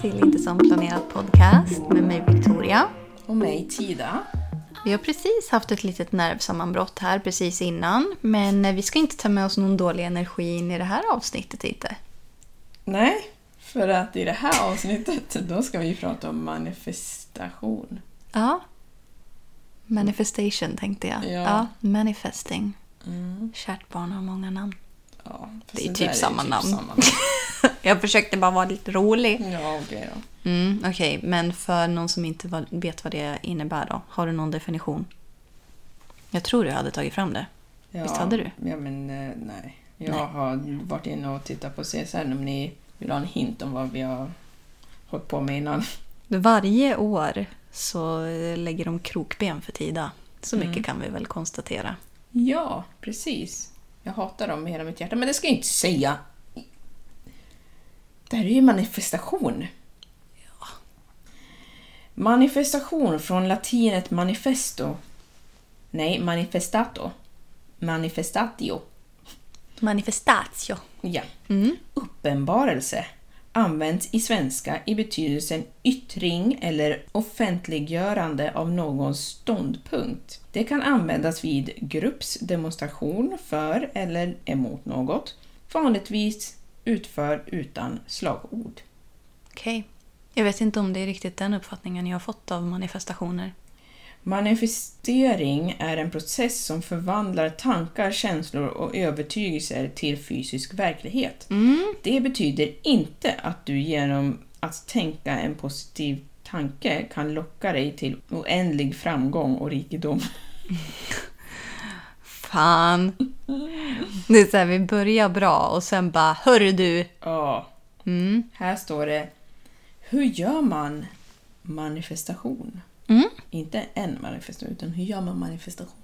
till Inte som planerat podcast med mig Victoria. Och mig Tida. Vi har precis haft ett litet nervsammanbrott här precis innan. Men vi ska inte ta med oss någon dålig energi in i det här avsnittet inte. Nej, för att i det här avsnittet då ska vi prata om manifestation. Ja. Manifestation tänkte jag. Ja. Ja, manifesting. Mm. Kärt barn har många namn. Ja, Det är typ samma namn. samma. Jag försökte bara vara lite rolig. Ja, okej då. Mm, Okej, men för någon som inte vet vad det innebär då? Har du någon definition? Jag tror du hade tagit fram det. Ja, Visst hade du? Ja, men eh, nej. Jag Nej. har varit inne och tittat på CSN om ni vill ha en hint om vad vi har hållit på med innan. Varje år så lägger de krokben för Tida. Så mycket Mm. kan vi väl konstatera. Ja, precis. Jag hatar dem med hela mitt hjärta, men det ska jag inte säga. Det här är ju manifestation. Manifestation från latinet manifesto. Nej, manifestato. Manifestatio. Manifestatio. Ja. Mm. Uppenbarelse används i svenska i betydelsen yttring eller offentliggörande av någons ståndpunkt. Det kan användas vid gruppsdemonstration för eller emot något, vanligtvis utför utan slagord. Okej. Jag vet inte om det är riktigt den uppfattningen jag har fått av manifestationer. Manifestering är en process som förvandlar tankar, känslor och övertygelser till fysisk verklighet. Mm. Det betyder inte att du genom att tänka en positiv tanke kan locka dig till oändlig framgång och rikedom. Fan. Det är så här, vi börjar bra och sen bara Hörru du. Ja, Mm. här står det Hur gör man manifestation? Mm. Inte en manifestation, utan hur gör man manifestation?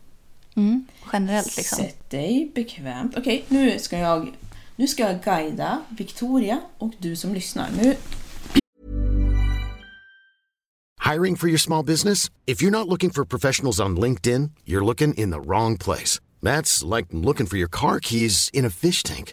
Mm. Generellt liksom. Sätt dig bekvämt. Okej, nu ska jag nu ska jag guida Victoria och du som lyssnar. Nu Hiring for your small business? If you're not looking for professionals on LinkedIn, you're looking in the wrong place. That's like looking for your car keys in a fish tank.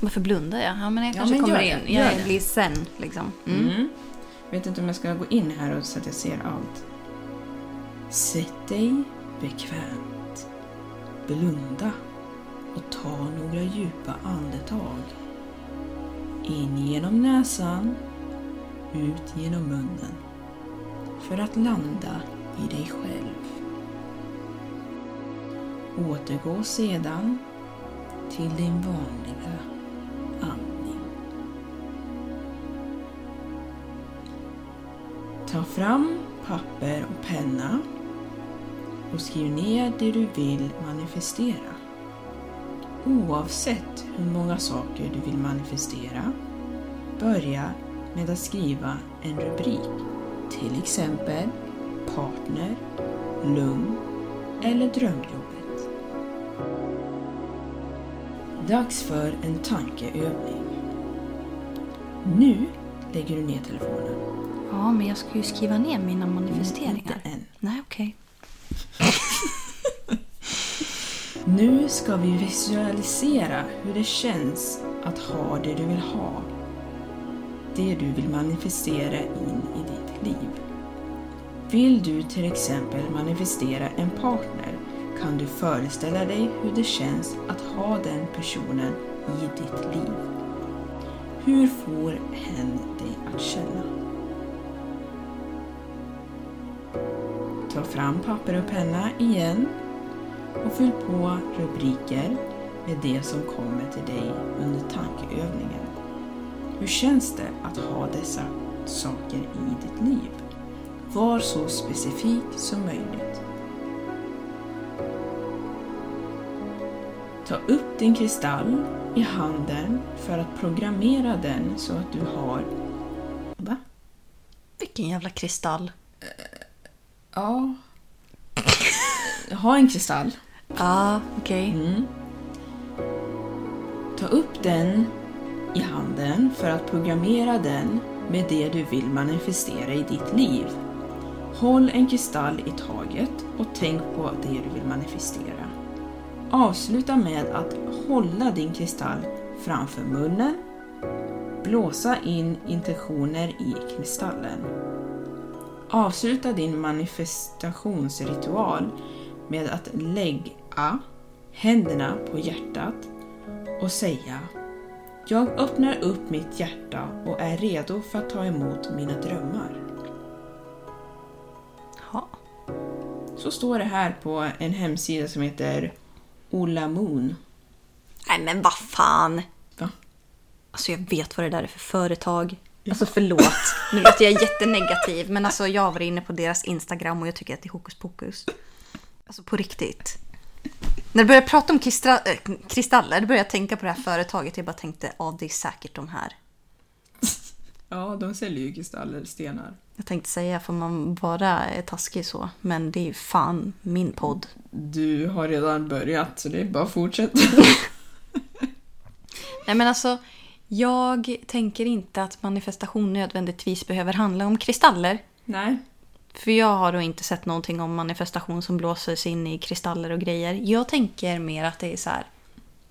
Varför blundar jag? Ja, men jag Ja, kanske men kommer gör in. det, gör Jag det. blir sen liksom. Mm. Mm. Vet inte om jag ska gå in här och så att jag ser allt. Sätt dig bekvämt. Blunda och ta några djupa andetag. In genom näsan, ut genom munnen. För att landa i dig själv. Återgå sedan till din vanliga andning. Ta fram papper och penna och skriv ner det du vill manifestera. Oavsett hur många saker du vill manifestera, börja med att skriva en rubrik. Till exempel partner, lugn eller Drömjobb. Dags för en tankeövning. Nu lägger du ner telefonen. Ja, men jag ska ju skriva ner mina manifesteringar. Inte än. Nej, okej. Nu ska vi visualisera hur det känns att ha det du vill ha. Det du vill manifestera in i ditt liv. Vill du till exempel manifestera en partner kan du föreställa dig hur det känns att ha den personen i ditt liv. Hur får hen dig att känna? Ta fram papper och penna igen och fyll på rubriker med det som kommer till dig under tankeövningen. Hur känns det att ha dessa saker i ditt liv? Var så specifik som möjligt. Ta upp din kristall i handen för att programmera den så att du har... Va? Vilken jävla kristall. Ja. Ha en kristall. Ja, okej. Mm. Ta upp den i handen för att programmera den med det du vill manifestera i ditt liv. Håll en kristall i taget och tänk på det du vill manifestera. Avsluta med att hålla din kristall framför munnen. Blåsa in intentioner i kristallen. Avsluta din manifestationsritual med att lägga händerna på hjärtat och säga Jag öppnar upp mitt hjärta och är redo för att ta emot mina drömmar. Ja. Så står det här på en hemsida som heter Ola Moon. Nej, men vad fan. Va? Alltså jag vet vad det där är för företag. Alltså förlåt. Nu vet jag jättenegativ. Men alltså jag var inne på deras Instagram och jag tycker att det är hokus pokus. Alltså på riktigt. När du började prata om kristra- äh, kristaller, då började jag tänka på det här företaget. Jag bara tänkte, ja det är säkert de här. Ja, de säljer ju kristaller, stenar. Jag tänkte säga, får man vara taskig så? Men det är ju fan min podd. Du har redan börjat, så det är bara att fortsätta. Nej men alltså, jag tänker inte att manifestation nödvändigtvis behöver handla om kristaller. Nej. För jag har då inte sett någonting om manifestation som blåser sig in i kristaller och grejer. Jag tänker mer att det är så här.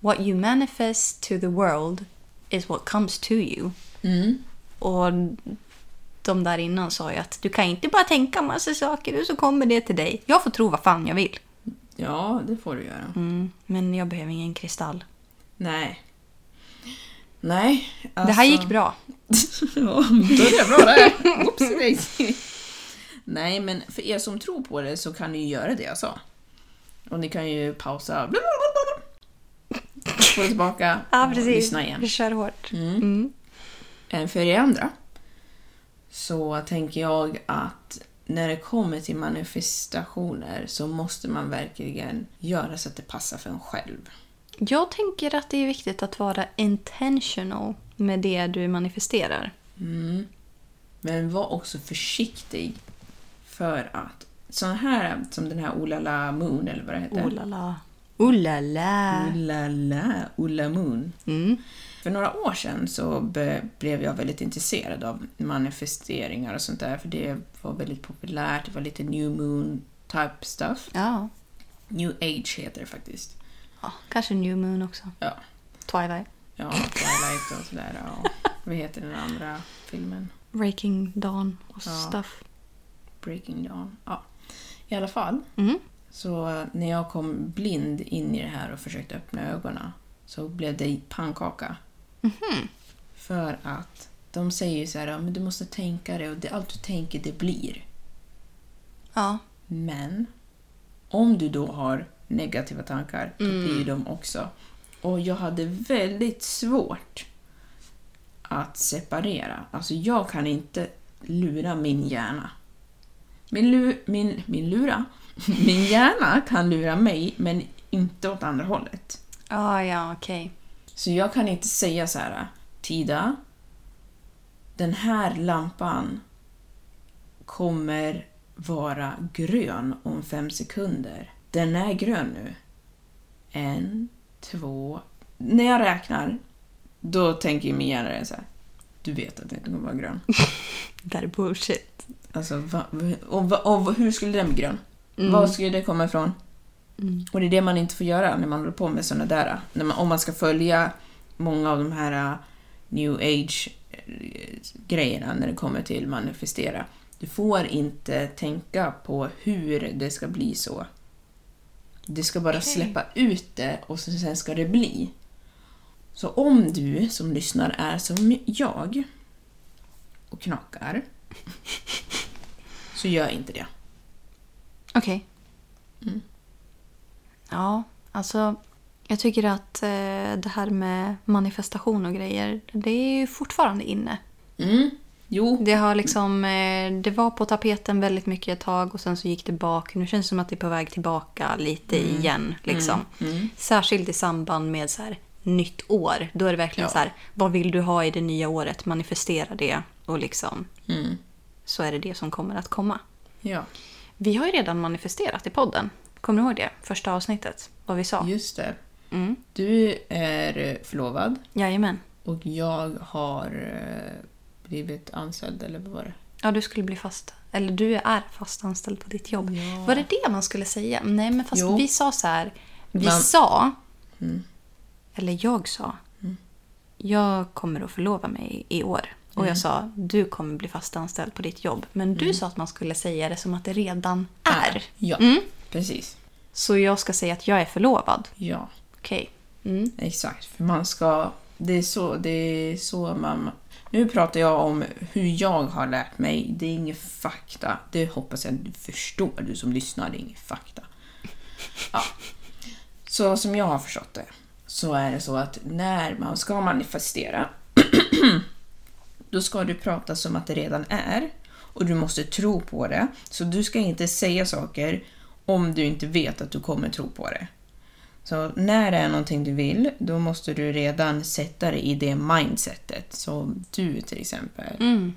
What you manifest to the world is what comes to you. Mm. Och de där innan sa ju att du kan inte bara tänka massa saker och så kommer det till dig. Jag får tro vad fan jag vill. Ja, det får du göra. Mm, men jag behöver ingen kristall. Nej. Nej, alltså... Det här gick bra. ja, det bra det. Oopsie daisy. Nej, men för er som tror på det så kan ni ju göra det jag sa. Och ni kan ju pausa. Få tillbaka Ja, och lyssna igen. Vi kör hårt. Mm. Mm. För er andra så tänker jag att när det kommer till manifestationer så måste man verkligen göra så att det passar för en själv. Jag tänker att det är viktigt att vara intentional med det du manifesterar. Mm. Men var också försiktig för att sådana här som den här Olala Moon eller vad det heter. Oh la la. Oh la la. Olala, Ola Moon. Mm. För några år sedan så blev jag väldigt intresserad av manifesteringar och sånt där för det var väldigt populärt, det var lite new moon type stuff. Ja. New age heter det faktiskt. ja. Kanske New Moon också. Ja, Twilight. ja Twilight och sådär. Ja. Vad heter den andra filmen? Breaking Dawn och Ja. stuff. Breaking Dawn. Ja. I alla fall, Mm. så när jag kom blind in i det här och försökte öppna ögonen så blev det pannkaka. För att de säger så här, "Ja, men du måste tänka det och det, allt du tänker det blir. Ja. Men om du då har negativa tankar, då blir de också. Och jag hade väldigt svårt att separera. Alltså jag kan inte lura min hjärna. Min, lu, min, min lura? Min hjärna kan lura mig, men inte åt andra hållet. Ah, ja, okej. Så jag kan inte säga så här, Tida, den här lampan kommer vara grön om fem sekunder. Den är grön nu. En, två... När jag räknar, då tänker min hjärna så här. Du vet att den inte kommer vara grön. Det är bullshit. Alltså, va, och, va, och hur skulle den bli grön? Var skulle det komma ifrån? Och det är det man inte får göra när man håller på med sådana där. När man, om man ska följa många av de här uh, new age eh, grejerna när det kommer till manifestera. Du får inte tänka på hur det ska bli så. Du ska bara släppa ut det och sen ska det bli. Så om du som lyssnar är som jag och knakar så gör inte det. Okej. Mm. Ja, alltså jag tycker att eh, det här med manifestation och grejer, det är ju fortfarande inne. Mm. Jo, Det har liksom, eh, det var på tapeten väldigt mycket ett tag och sen så gick det bak. Nu känns det som att det är på väg tillbaka lite Mm. igen. Liksom. Särskilt i samband med så här, nytt år. Då är det verkligen Ja. så här, vad vill du ha i det nya året? Manifestera det och liksom Mm. så är det det som kommer att komma. ja. Vi har ju redan manifesterat i podden. Kommer du ihåg det? Första avsnittet. Vad vi sa. Just det. Mm. Du är förlovad Jajamän. och jag har eh, blivit anställd, eller vad var det? Ja, du skulle bli fast. Eller du är fast anställd på ditt jobb. Ja. Var det det man skulle säga? Nej, men fast Jo. vi sa så här. Vi Man- sa, Mm. eller jag sa, jag kommer att förlova mig i år. Och Mm. jag sa, du kommer bli fast anställd på ditt jobb. Men du sa att man skulle säga det som att det redan är. Ja, Mm. Precis. Så jag ska säga att jag är förlovad. Ja, Okej. Mm. exakt. För man ska... Det är så, det är så man... Nu pratar jag om hur jag har lärt mig. Det är inget fakta. Det hoppas jag du förstår, du som lyssnar. Det är inget fakta. Ja. Så som jag har förstått det, så är det så att när man ska manifestera då ska du prata som att det redan är och du måste tro på det. Så du ska inte säga saker om du inte vet att du kommer tro på det. Så när det är någonting du vill, då måste du redan sätta dig i det mindsetet. Så du till exempel, Mm.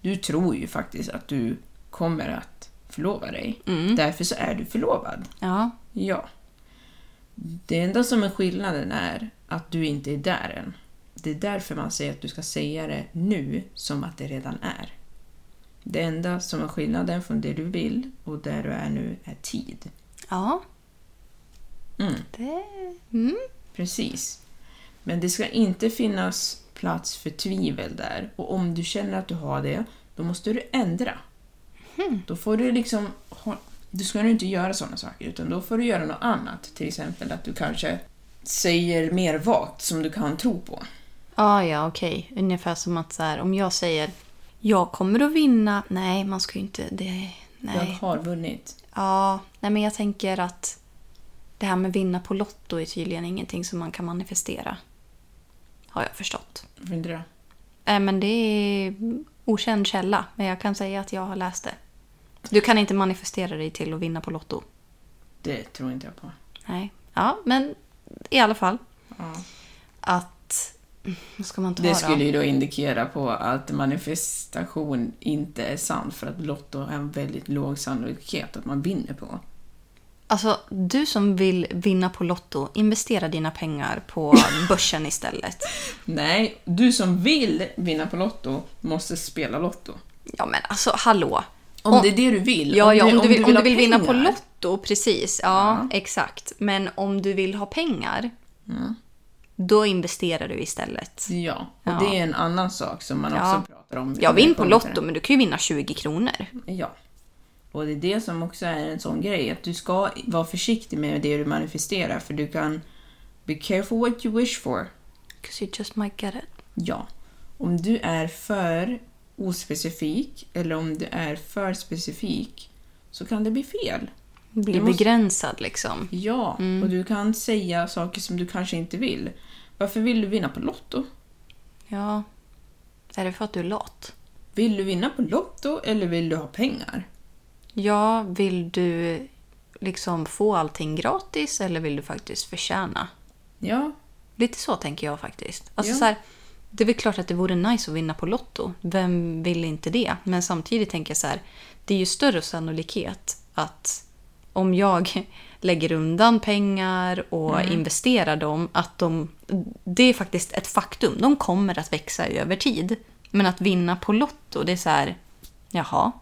du tror ju faktiskt att du kommer att förlova dig. Mm. Därför så är du förlovad. Ja. Ja. Det enda som är skillnaden är att du inte är där än. Det är därför man säger att du ska säga det nu som att det redan är. Det enda som är skillnaden från det du vill och där du är nu är tid. Ja. Mm, Det... Mm. precis. Men det ska inte finnas plats för tvivel där. Och om du känner att du har det, då måste du ändra. Då får du liksom... Du ska nu inte göra sådana saker, utan då får du göra något annat. Till exempel att du kanske säger mer vagt som du kan tro på. Ah, ja, okej. Ungefär som att så här, om jag säger jag kommer att vinna. Nej, man ska ju inte... Det, Jag nej. har vunnit. Ja, nej, men jag tänker att det här med vinna på Lotto är tydligen ingenting som man kan manifestera. Har jag förstått. Varför inte det? Äh, men det är okänd källa, men jag kan säga att jag har läst det. Du kan inte manifestera dig till att vinna på Lotto. Det tror inte jag på. Nej. Ja, men i alla fall. Ja. Att... Vad ska man ta Det skulle ju då indikera på att manifestation inte är sant för att Lotto har en väldigt låg sannolikhet att man vinner på. Alltså, du som vill vinna på Lotto, investera dina pengar på börsen istället. Nej, du som vill vinna på Lotto måste spela Lotto. Ja, men alltså hallå. Om det är det du vill. Ja, ja, om, du vill, om du vill vinna på. Lotto, precis. Ja, exakt. Men om du vill ha pengar, då investerar du istället. Ja, och Ja. det är en annan sak som man Ja. också pratar om. Jag vinner på Lotto, men du kan ju vinna 20 kronor. Ja. Och det är det som också är en sån grej, att du ska vara försiktig med det du manifesterar, för du kan... Be careful what you wish for. 'Cause you just might get it. Ja. Om du är för ospecifik, eller om du är för specifik, så kan det bli fel. Bli Du måste- begränsad liksom. Ja, och du kan säga saker som du kanske inte vill. Varför vill du vinna på Lotto? Ja. Är det för att du är lat? Vill du vinna på Lotto eller vill du ha pengar? Ja, vill du liksom få allting gratis eller vill du faktiskt förtjäna? Ja, Lite så tänker jag faktiskt. Alltså Ja. så här, det är väl klart att det vore nice att vinna på Lotto. Vem vill inte det? Men samtidigt tänker jag så här, det är ju större sannolikhet att om jag lägger undan pengar och investerar dem, att de... Det är faktiskt ett faktum. De kommer att växa över tid. Men att vinna på Lotto, det är så här, jaha.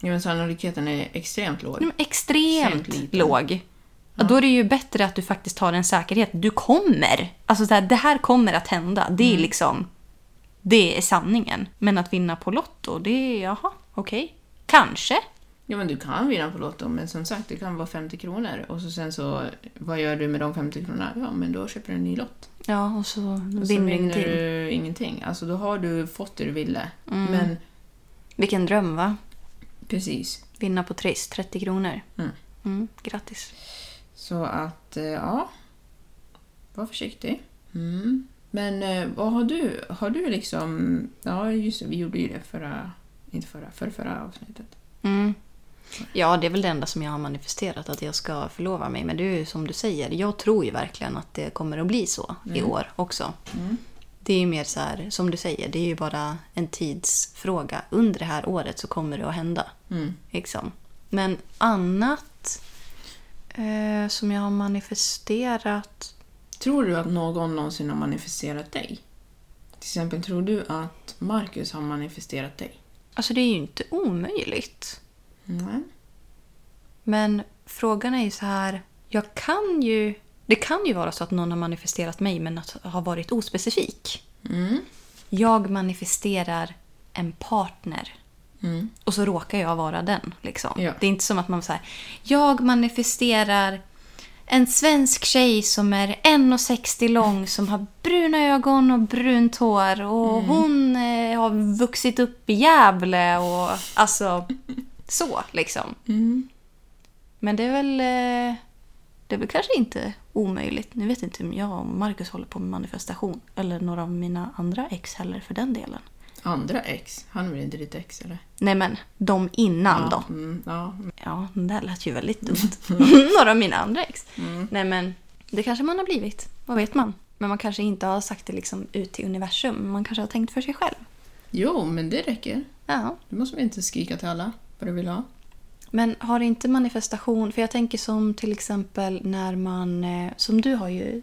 Ja, men sannolikheten är extremt låg. Nej, Extremt Extremt låg. Ja. Då är det ju bättre att du faktiskt har en säkerhet. Du kommer. Alltså så här, det här kommer att hända. Det Mm. är liksom... Det är sanningen. Men att vinna på Lotto, det är jaha, okej. Kanske. Ja, men du kan vinna på Lotto, men som sagt, det kan vara 50 kronor. Och så sen så, vad gör du med de 50 kronorna? Ja, men då köper du en ny lott. Ja, och så Och så vinner ingenting. du ingenting. Alltså, då har du fått det du ville. Mm. Men Vilken dröm va? precis. Vinna på Triss, 30 kronor. Mm. Mm, grattis. Så att, eh, ja. Var försiktig. Mm. Men eh, vad har du? Har du liksom... Ja, just det, vi gjorde ju det förra... Inte förra, förra, förra avsnittet. Mm. Ja, det är väl det enda som jag har manifesterat, att jag ska förlova mig. Men det är ju som du säger, jag tror ju verkligen att det kommer att bli så i år också. Det är ju mer så här, som du säger, det är ju bara en tidsfråga. Under det här året så kommer det att hända. Mm. Liksom. Men annat eh, som jag har manifesterat... Tror du att någon någonsin har manifesterat dig? Till exempel, tror du att Marcus har manifesterat dig? Alltså det är ju inte omöjligt. Nej. Men frågan är ju så här, jag kan ju... Det kan ju vara så att någon har manifesterat mig men att ha varit ospecifik. Mm. Jag manifesterar en partner. Mm. Och så råkar jag vara den. Liksom. Ja. Det är inte som att man säger jag manifesterar en svensk tjej som är 1,60 lång som har bruna ögon och brunt hår och Mm. hon eh, har vuxit upp i Gävle och alltså så liksom. Mm. Men det är väl eh, det är väl kanske inte omöjligt. Nu vet inte om jag och Marcus håller på med manifestation eller några av mina andra ex heller för den delen. Andra ex? Han är väl inte ditt ex, eller? Nej men de innan då. Mm, ja. Ja, det där lät ju väldigt dumt. Några av mina andra ex. Nej men, det kanske man har blivit. Vad vet man? Men man kanske inte har sagt det liksom ut till universum. Man kanske har tänkt för sig själv. Jo, men det räcker. Ja. Du måste väl inte skrika till alla vad du vill ha? Men har inte manifestation... För jag tänker som till exempel när man... eh, Som du har ju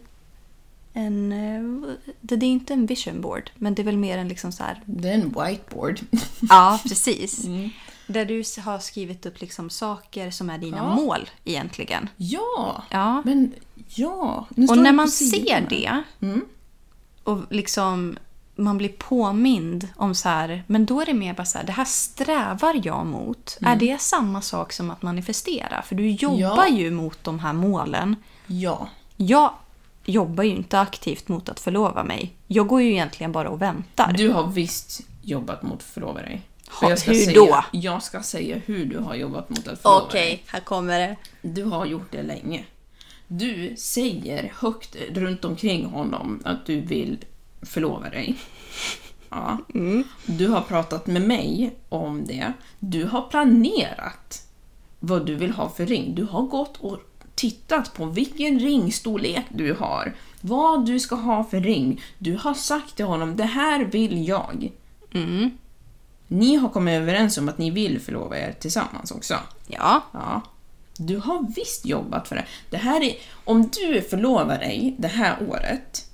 en... eh, Det är inte en vision board, men det är väl mer en liksom så här... Det är en whiteboard. Ja, precis. Där du har skrivit upp liksom saker som är dina Ja. mål egentligen. ja! Ja. Men ja! Och när man ser det Mm. och liksom man blir påmind om så här, men då är det mer bara så här, det här strävar jag mot. Mm. Är det samma sak som att manifestera? För du jobbar Ja. ju mot de här målen. Ja. Jag jobbar ju inte aktivt mot att förlova mig. Jag går ju egentligen bara och väntar. Du har visst jobbat mot att förlova dig. Ha, jag ska hur säga, då? Jag ska säga hur du har jobbat mot att förlova dig. här kommer det. Du har gjort det länge. Du säger högt runt omkring honom att du vill förlova dig. Ja. Du har pratat med mig om det. Du har planerat vad du vill ha för ring. Du har gått och tittat på vilken ringstorlek du har. Vad du ska ha för ring. Du har sagt till honom, det här vill jag. Ni har kommit överens om att ni vill förlova er tillsammans också. Ja. Ja. Du har visst jobbat för det. det här är, om du förlovar dig det här året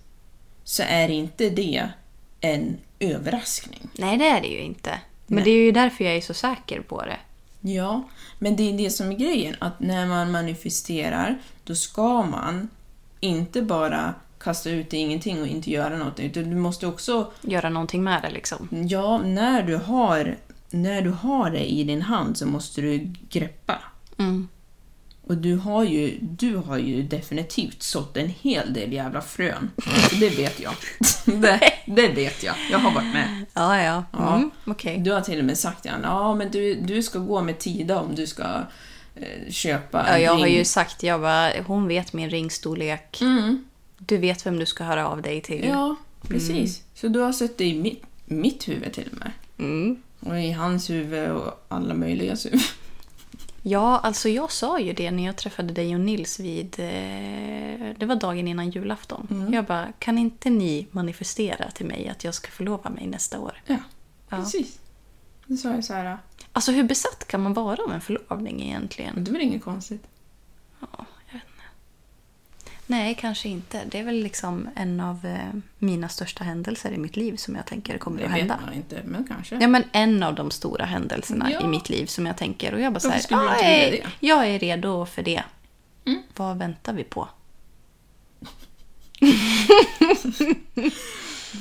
så är inte det en överraskning. Nej, det är det ju inte. Men Nej. det är ju därför jag är så säker på det. Ja, men det är det som är grejen. Att när man manifesterar, då ska man inte bara kasta ut i ingenting och inte göra något. Utan du måste också Göra någonting med det liksom. Ja, när du har, när du har det i din hand så måste du greppa. Mm. Och du har, ju, du har ju definitivt sått en hel del jävla frön. Det vet jag. Det, det vet jag. Jag har varit med. Ja, ja. Ja. Mm, Okej. Du har till och med sagt till honom, ja men du, du ska gå med Tida om du ska eh, köpa Ja, en jag har ring." ju sagt, jag bara, hon vet min ringstorlek. Mm, Du vet vem du ska höra av dig till. ja, precis. Så du har sett det i mitt, mitt huvud till och med. Mm. Och i hans huvud och alla möjliga huvud. Ja, alltså jag sa ju det när jag träffade dig och Nils vid... Eh, det var dagen innan julafton. Jag bara, kan inte ni manifestera till mig att jag ska förlova mig nästa år? Ja, Ja. precis. Då sa jag så här, Alltså hur besatt kan man vara av en förlovning egentligen? det är väl inget konstigt. Nej, kanske inte. Det är väl liksom en av eh, mina största händelser i mitt liv som jag tänker kommer Det att vet hända. man inte, men kanske. Ja, men en av de stora händelserna Ja. i mitt liv som jag tänker. Och jag bara så här, Varför skulle du "Ja, inte vilja jag, är, det?" Mm. jag är redo för det. Vad väntar vi på?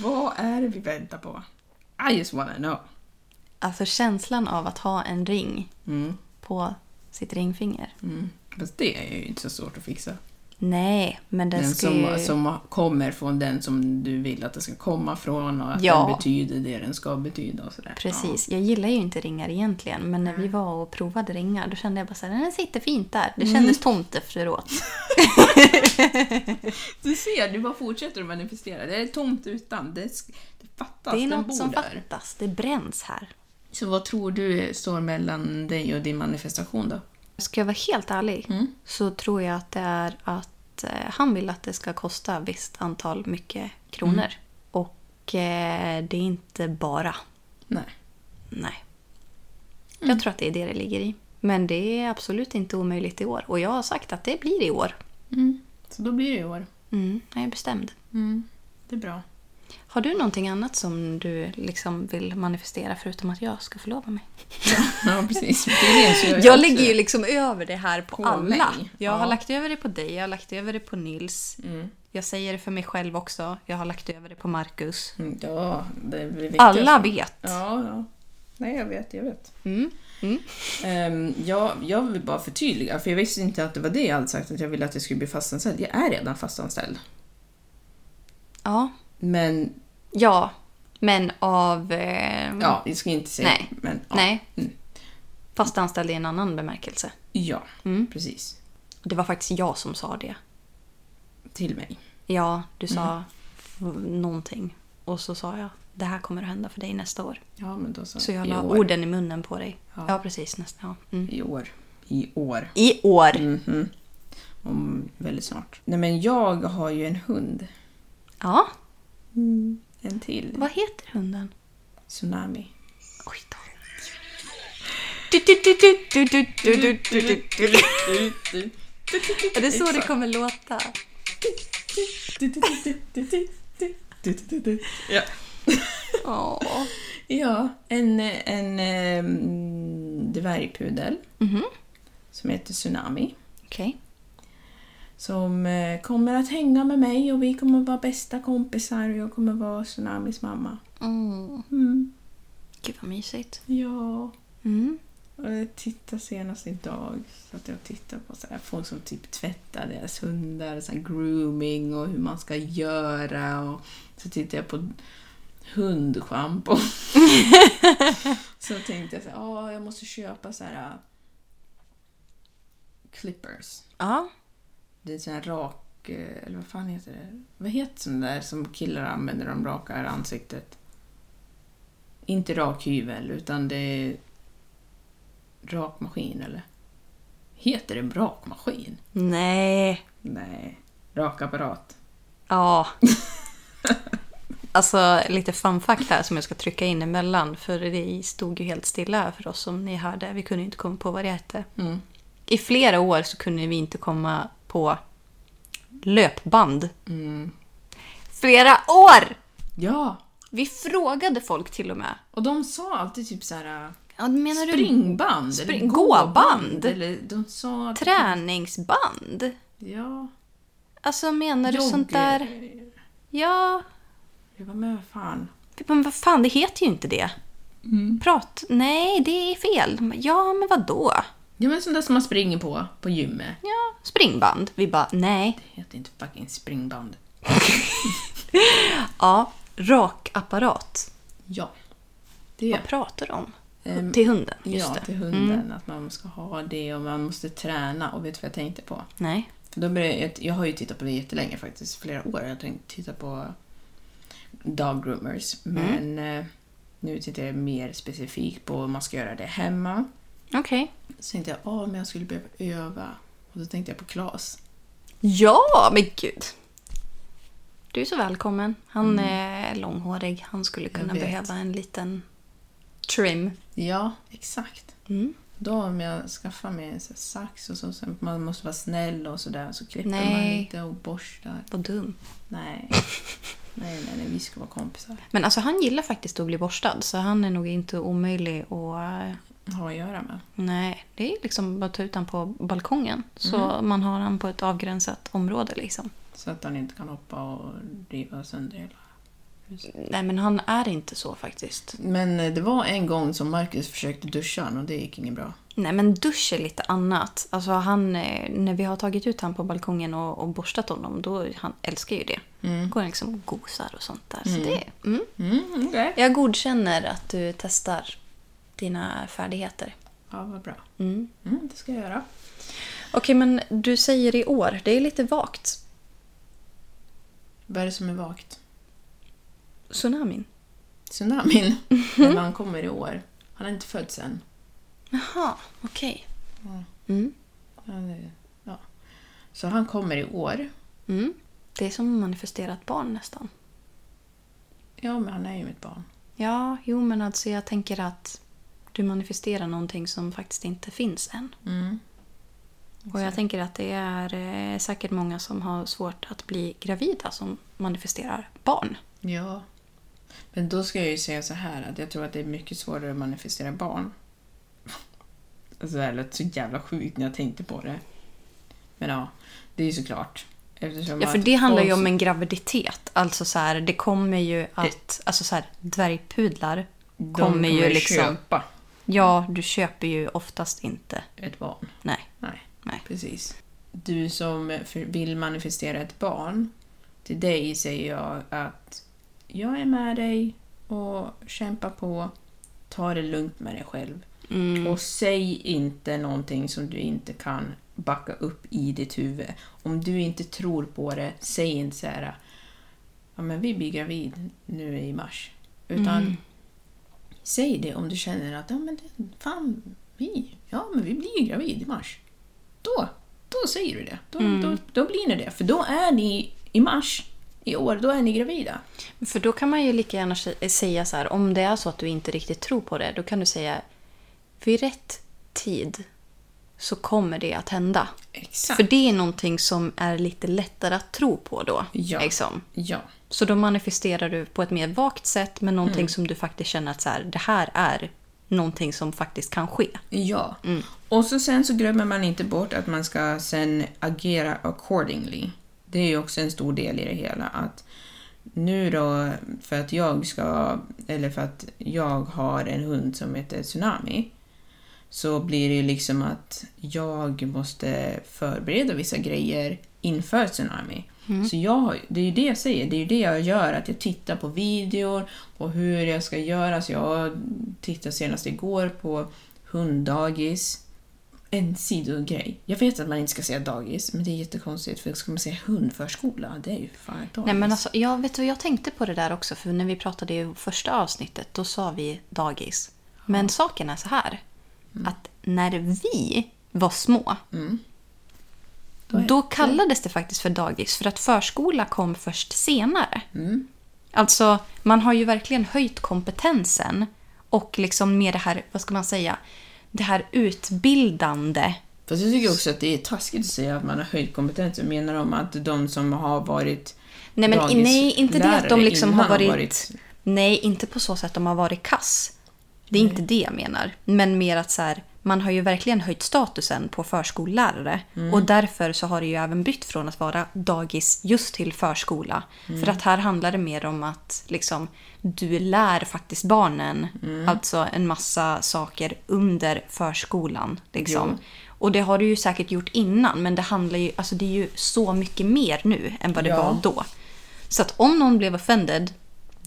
Vad är det vi väntar på? I just wanna know. Alltså känslan av att ha en ring Mm. på sitt ringfinger. Mm. Fast det är ju inte så svårt att fixa. Nej, men det Den ska som, ju... som kommer från den som du vill att det ska komma från och att Ja. den betyder det den ska betyda och sådär. Precis. Jag gillar ju inte ringar egentligen, men när vi var och provade ringar då kände jag bara så här, den sitter fint där. Det Mm. kändes tomt efteråt. Du ser, du bara fortsätter att manifestera. Det är tomt utan. Det, det fattas, Det är den något som där. fattas. Det bränns här. Så vad tror du står mellan dig och din manifestation då? Ska jag vara helt ärlig Mm. så tror jag att det är att eh, han vill att det ska kosta visst antal mycket kronor. Mm. Och eh, det är inte bara. Nej. Nej. Mm. Jag tror att det är det det ligger i. Men det är absolut inte omöjligt i år. Och jag har sagt att det blir i år. Så då blir det i år. Mm, jag är bestämd. Det är bra. Har du någonting annat som du liksom vill manifestera förutom att jag ska förlova mig? Ja, precis. Tydligen så gör Jag också lägger ju det. liksom över det här på, På alla. mig. Jag Ja. har lagt över det på dig, jag har lagt över det på Nils. Mm. Jag säger det för mig själv också. Jag har lagt över det på Marcus. Mm, Ja, det viktigt. Alla vet. Ja, ja. Nej, jag vet, jag vet. Mm. Mm. Ehm, jag, jag vill bara förtydliga, för jag visste inte att det var det jag hade sagt, att jag ville att jag skulle bli fastanställd. Jag är redan fastanställd. Ja. Men, Ja. Men av... Eh, ja, jag ska inte säga. Nej. Men, ja. Nej. Mm. Fast anställd i en annan bemärkelse. Ja, Mm. precis. Det var faktiskt jag som sa det. Till mig. Ja, du sa Mm. någonting. Och så sa jag, det här kommer att hända för dig nästa år. Ja, men då så. Så jag I la år. orden i munnen på dig. Ja. Ja, precis. Nästa. Ja. Mm. I år. I år. I år. Mhm. Om väldigt snart. Nej, men jag har ju en hund. Ja. Mm. En till. Vad heter hunden? Tsunami. Oj då. Är det så det kommer låta? Ja. Ja, en, en ehm, dvärgpudel mm -hmm. som heter Tsunami. Okay. Som eh, kommer att hänga med mig och vi kommer att vara bästa kompisar och jag kommer att vara Tsunamis mamma. Mm. Mm. Gud vad mysigt. Ja. Mm. Och jag tittade senast idag så att jag tittar på så här, folk som typ tvättar deras hundar, så grooming och hur man ska göra. Och så tittade jag på hundschampo. så tänkte jag så här, "Ah, jag måste köpa så här äh, clippers. Ja. Det är sån här rak, eh, eller vad fan heter det? Vad heter sån där som killar använder när de rakar ansiktet? Inte rakhyvel, utan det är rakmaskin eller? Heter det rakmaskin? Nej. Nej, rakapparat. Ja. Alltså lite fun fact här som jag ska trycka in emellan. För det stod ju helt stilla för oss som ni hörde. Vi kunde inte komma på vad det hette. Mm. I flera år så kunde vi inte komma på löpband. Mm. Flera år! Ja, Vi frågade folk till och med. och de sa alltid typ så här Ja, menar springband. Spring- eller gåband. Eller de sa... du träningsband? Ja. Alltså menar du jogg- sånt där? Ja, Jag bara, men vad fan. men vad fan, det heter ju inte det. Prat. Nej, det är fel. Ja, men vad då? Ja men sånt där som man springer på, på gymmet. Ja, springband. Vi bara, nej. Det heter inte fucking springband. Ja, rakapparat. Ja. Det. Vad pratar du om? Ehm, till hunden, just ja, det. till hunden. Att man ska ha det och man måste träna. Och vet du vad jag tänkte på? Nej. För då började jag, jag har ju tittat på det jättelänge faktiskt, flera år. Jag har tänkt titta på dog groomers. Men eh, nu tittar jag mer specifikt på om man ska göra det hemma. Okej. Så tänkte jag, åh, men jag skulle behöva öva. Och då tänkte jag på Klas. Ja, men gud. Du är så välkommen. Han är långhårig. Han skulle kunna behöva en liten trim. Ja, exakt. Mm. Då om jag skaffar mig en sax och så, så man måste vara snäll och sådär så klipper man Nej. lite och borstar. Vad dum. Nej. nej, nej, nej, vi ska vara kompisar. Men alltså han gillar faktiskt att bli borstad så han är nog inte omöjlig att... Ha att göra med. Nej, det är liksom bara att ta ut han på balkongen. Så man har han på ett avgränsat område liksom. Så att han inte kan hoppa och riva sönder hela huset. Nej men han är inte så faktiskt. Men eh, det var en gång som Marcus försökte duscha han och det gick inget bra. Nej men dusch är lite annat. Alltså han, eh, när vi har tagit ut han på balkongen och, och borstat honom, då han älskar ju det. Går han liksom och gosar och sånt där. Så det, mm. Mm, okej. Jag godkänner att du testar dina färdigheter. Ja, vad bra. Mm. Mm, det ska jag göra. Okej men du säger i år, det är lite vagt. Vad är det som är vagt? Tsunamin. Tsunamin. Men han kommer i år. Han är inte född än. Jaha, okej. Mm. Han är- Ja. Så han kommer i år. Mm. Det är som att manifestera ett barn nästan. Ja, men han är ju mitt barn. Ja, jo men alltså jag tänker att du manifesterar någonting som faktiskt inte finns än. Mm. Och jag tänker att det är eh, säkert många som har svårt att bli gravida som manifesterar barn. Ja. Men då ska jag ju säga så här att jag tror att det är mycket svårare att manifestera barn. Alltså det här lät så jävla sjukt när jag tänkte på det. Men ja, det är ju såklart. Eftersom Ja, för det handlar ju om en graviditet. Alltså så här, det kommer ju att... Alltså så här, dvärgpudlar de kommer ju liksom... köpa Ja, du köper ju oftast inte. ett barn. Nej. Nej, Nej. precis. Du som vill manifestera ett barn, till dig säger jag att jag är med dig och kämpa på. Ta det lugnt med dig själv. Mm. Och säg inte någonting som du inte kan backa upp i ditt huvud. Om du inte tror på det, säg inte så här ja men vi blir gravid nu i mars. Utan Mm. Säg det om du känner att ja men det, fan, vi, ja men vi blir ju gravid i mars. Då, då säger du det. Då, Mm. då, då blir ni det. För då är ni i mars i år, då är ni gravida. För då kan man ju lika gärna sä- säga så här, om det är så att du inte riktigt tror på det, då kan du säga vid rätt tid så kommer det att hända. Exakt. För det är någonting som är lite lättare att tro på då. Ja. Liksom. Ja. Så då manifesterar du på ett mer vagt sätt, men någonting Mm. som du faktiskt känner att så här, det här är någonting som faktiskt kan ske. Ja. Mm. Och så sen så glömmer man inte bort att man ska sen agera accordingly. Det är ju också en stor del i det hela. Att nu då, för att jag ska, eller för att jag har en hund som heter Tsunami, så blir det ju liksom att jag måste förbereda vissa grejer inför Tsunami. Så jag, det är ju det jag säger, det är ju det jag gör, att jag tittar på videor och hur jag ska göra. Så jag tittade senast igår på hunddagis. En sidogrej. Jag vet att man inte ska säga dagis, men det är jättekonstigt för ska man säga hundförskola, det är ju fan ett dagis. Nej, men alltså, jag, vet jag tänkte på det där också, för när vi pratade i första avsnittet, då sa vi dagis. Men saken är så här, Mm. Att när vi var små, Då är- då kallades det faktiskt för dagis, för att förskola kom först senare. Mm. Alltså, man har ju verkligen höjt kompetensen och liksom med det här, vad ska man säga, det här utbildande. Fast jag tycker också att det är taskigt att säga att man har höjt kompetens. Jag menar om att de som har varit Nej, men nej, inte det att de liksom har varit, Nej, inte på så sätt att de har varit kass. Det är inte det jag menar. Men mer att så här, man har ju verkligen höjt statusen på förskollärare. Och därför så har det ju även bytt från att vara dagis just till förskola. För att här handlar det mer om att liksom, du lär faktiskt barnen alltså en massa saker under förskolan. Liksom. Och det har du ju säkert gjort innan, men det handlar ju, alltså det är ju så mycket mer nu än vad det Ja. var då. Så att om någon blev offended,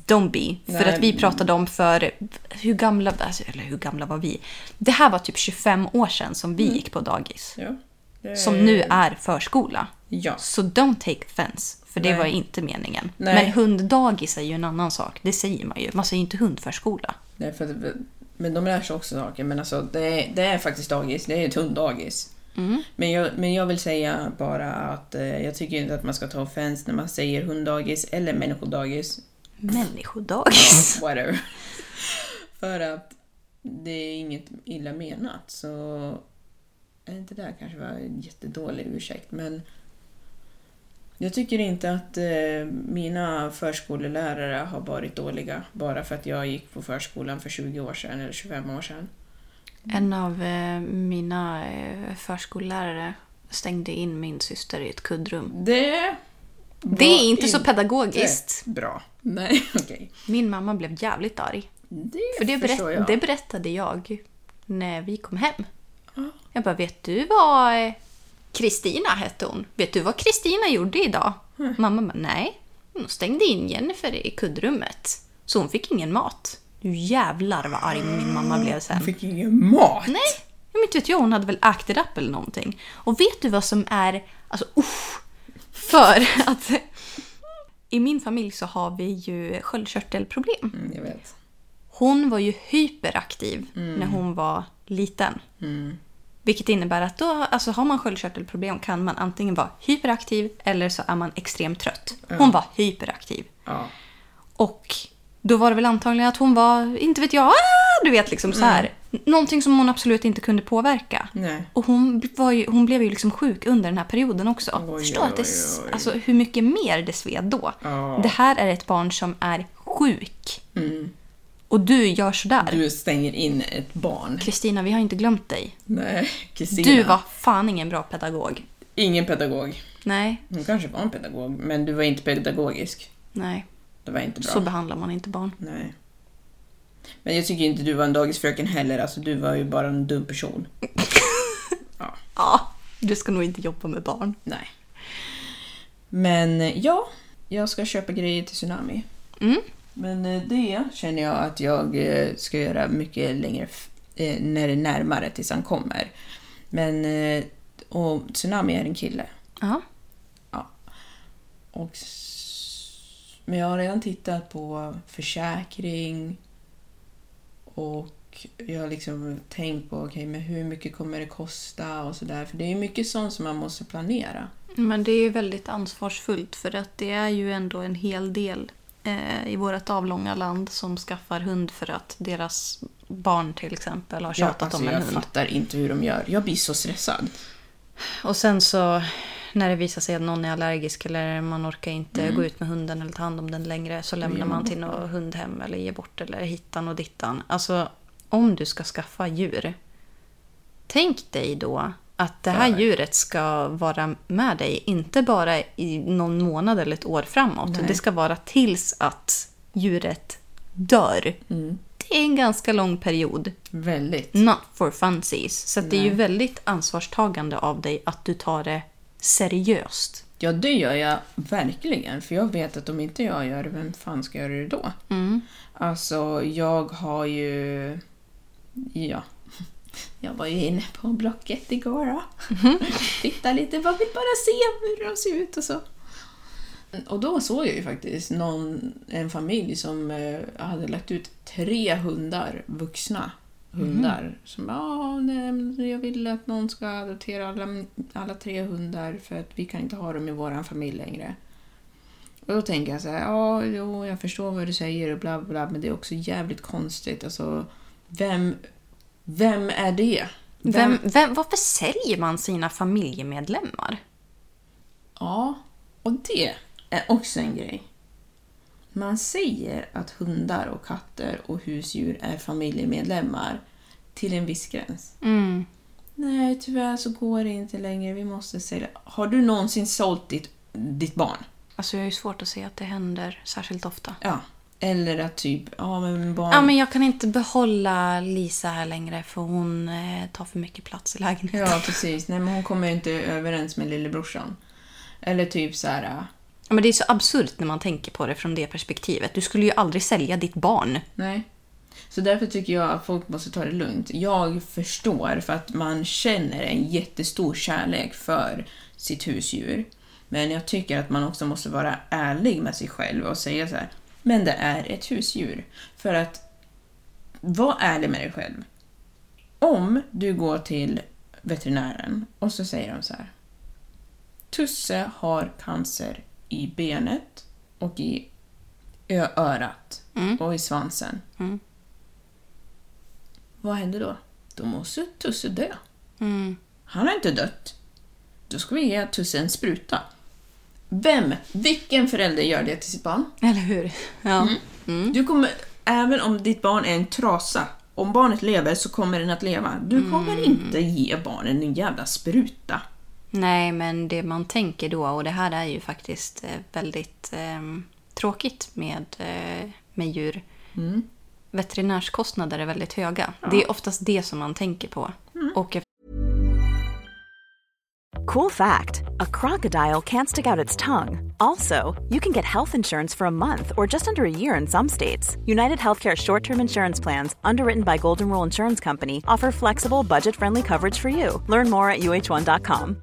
don't be. För Nej. att vi pratade om för, hur gamla, alltså, eller hur gamla var vi? Det här var typ 25 år sedan som vi gick på dagis. Ja. Det- Som nu är förskola. Ja. Så don't take offense. För det Nej. var inte meningen. Nej. Men hunddagis är ju en annan sak. Det säger man ju. Man säger ju inte hundförskola. Nej, för, men de lär sig också saker. Men alltså, det, är, det är faktiskt dagis. Det är ett hunddagis. Mm. Men, jag, men jag vill säga bara att eh, jag tycker inte att man ska ta offense när man säger hunddagis eller människodagis. Människodagis. Whatever. för att det är inget illa menat så är inte det här kanske var en jättedålig ursäkt men jag tycker inte att eh, mina förskolelärare har varit dåliga bara för att jag gick på förskolan för 20 år sedan eller 25 år sedan. En av eh, mina eh, förskollärare stängde in min syster i ett kuddrum. Det Det är inte så pedagogiskt. bra. Nej, okej. Min mamma blev jävligt arg. Det För det, berätt, jag. det berättade jag när vi kom hem. Jag bara, vet du vad eh, Kristina hette hon? Vet du vad Kristina gjorde idag? Mamma bara, nej. Hon stängde in Jennifer i kuddrummet. Så hon fick ingen mat. Du jävlar vad arg min mamma blev sen. Hon fick ingen mat. Nej, men inte vet jag. Hon hade väl ägt det upp eller någonting. Och vet du vad som är... Alltså, usch! För att i min familj så har vi ju sköldkörtelproblem. Mm, jag vet. Hon var ju hyperaktiv när hon var liten. Vilket innebär att då, alltså har man sköldkörtelproblem kan man antingen vara hyperaktiv eller så är man extremt trött. Hon var hyperaktiv. Ja. Och då var det väl antagligen att hon var, inte vet jag, ah, du vet liksom så här. Någonting som hon absolut inte kunde påverka. Nej. Och hon, var ju, hon blev ju liksom sjuk under den här perioden också. Oj, Förstå oj, att det, oj, oj. Alltså, hur mycket mer det sved då. Ja. Det här är ett barn som är sjuk. Och du gör sådär. Du stänger in ett barn. Kristina, vi har inte glömt dig. Nej, Kristina. Du var fan ingen bra pedagog. Ingen pedagog. Nej, Hon kanske var en pedagog, men du var inte pedagogisk. nej. Det var inte bra. Så behandlar man inte barn. Nej. Men jag tycker inte du var en dagisfröken heller. Alltså, du var ju bara en dum person. Ja, du ska nog inte jobba med barn. Nej. Men eh, ja, jag ska köpa grejer till Tsunami. Mm. Men eh, det känner jag att jag eh, ska göra mycket längre när det är närmare tills han kommer. Men och Tsunami är en kille. Ja. Och, men jag har redan tittat på försäkring och jag har liksom tänkt på okej, men hur mycket kommer det kosta och sådär. För det är mycket sånt som man måste planera. Men det är ju väldigt ansvarsfullt för att det är ju ändå en hel del eh, i vårt avlånga land som skaffar hund för att deras barn till exempel har tjatat alltså, om en jag hund. fattar inte hur de gör. Jag blir så stressad. Och sen så när det visar sig att någon är allergisk eller man orkar inte gå ut med hunden eller ta hand om den längre så lämnar man till något hundhem eller ger bort eller hittan och dittan. Alltså om du ska skaffa djur. Tänk dig då att det här djuret ska vara med dig inte bara i någon månad eller ett år framåt. Nej. Det ska vara tills att djuret dör. Det är en ganska lång period. Väldigt. Not for funsies. Så det är ju väldigt ansvarstagande av dig att du tar det seriöst. Ja, det gör jag verkligen. För jag vet att om inte jag gör det, vem fan ska göra det då? Alltså, jag har ju... Ja. Jag var ju inne på Blocket igår då. Titta lite, bara vill bara se hur de ser ut och så. Och då såg jag ju faktiskt någon, en familj som eh, hade lagt ut tre hundar, vuxna hundar. Som ja, nej, jag vill att någon ska adoptera alla, alla tre hundar för att vi kan inte ha dem i vår familj längre. Och då tänker jag så här, ja, jo, jag förstår vad du säger och bla bla, bla men det är också jävligt konstigt. Alltså, vem, vem är det? Vem, vem, varför säljer man sina familjemedlemmar? Ja, och det är också en grej. Man säger att hundar och katter och husdjur är familjemedlemmar till en viss gräns. Mm. Nej, tyvärr så går det inte längre. Vi måste sälja. Har du någonsin sålt ditt, ditt barn? Alltså jag har ju svårt att se att det händer särskilt ofta. Ja. Eller att typ, ja men barn... Ja, men jag kan inte behålla Lisa här längre för hon eh, tar för mycket plats i lägenheten. Ja, precis. Nej, men hon kommer ju inte överens med lillebrorsan. Eller typ så här... Men det är så absurt när man tänker på det från det perspektivet. Du skulle ju aldrig sälja ditt barn. Nej. Så därför tycker jag att folk måste ta det lugnt. Jag förstår för att man känner en jättestor kärlek för sitt husdjur. Men jag tycker att man också måste vara ärlig med sig själv och säga så här. Men det är ett husdjur. För att var ärlig med dig själv. Om du går till veterinären och så säger de så här. Tusse har cancer i benet och i örat och i svansen. vad händer då? Då måste Tusse dö. Mm. Han har inte dött. Då ska vi ge Tusse en spruta. Vem, vilken förälder gör det till sitt barn? Eller hur? Ja. Du kommer, även om ditt barn är en trasa, om barnet lever så kommer den att leva. Du kommer inte ge barnen en jävla spruta. Nej, men det man tänker då, och det här är ju faktiskt eh, väldigt eh, tråkigt med, eh, med djur. Veterinärskostnader är väldigt höga. Det är oftast det som man tänker på. Och Cool fact a crocodile can't stick out its tongue. Also, you can get health insurance for a month or just under a year in some states. United Healthcare short term insurance plans, underwritten by Golden Rule Insurance Company, offer flexible, budget friendly coverage for you. Learn more at uh1.com.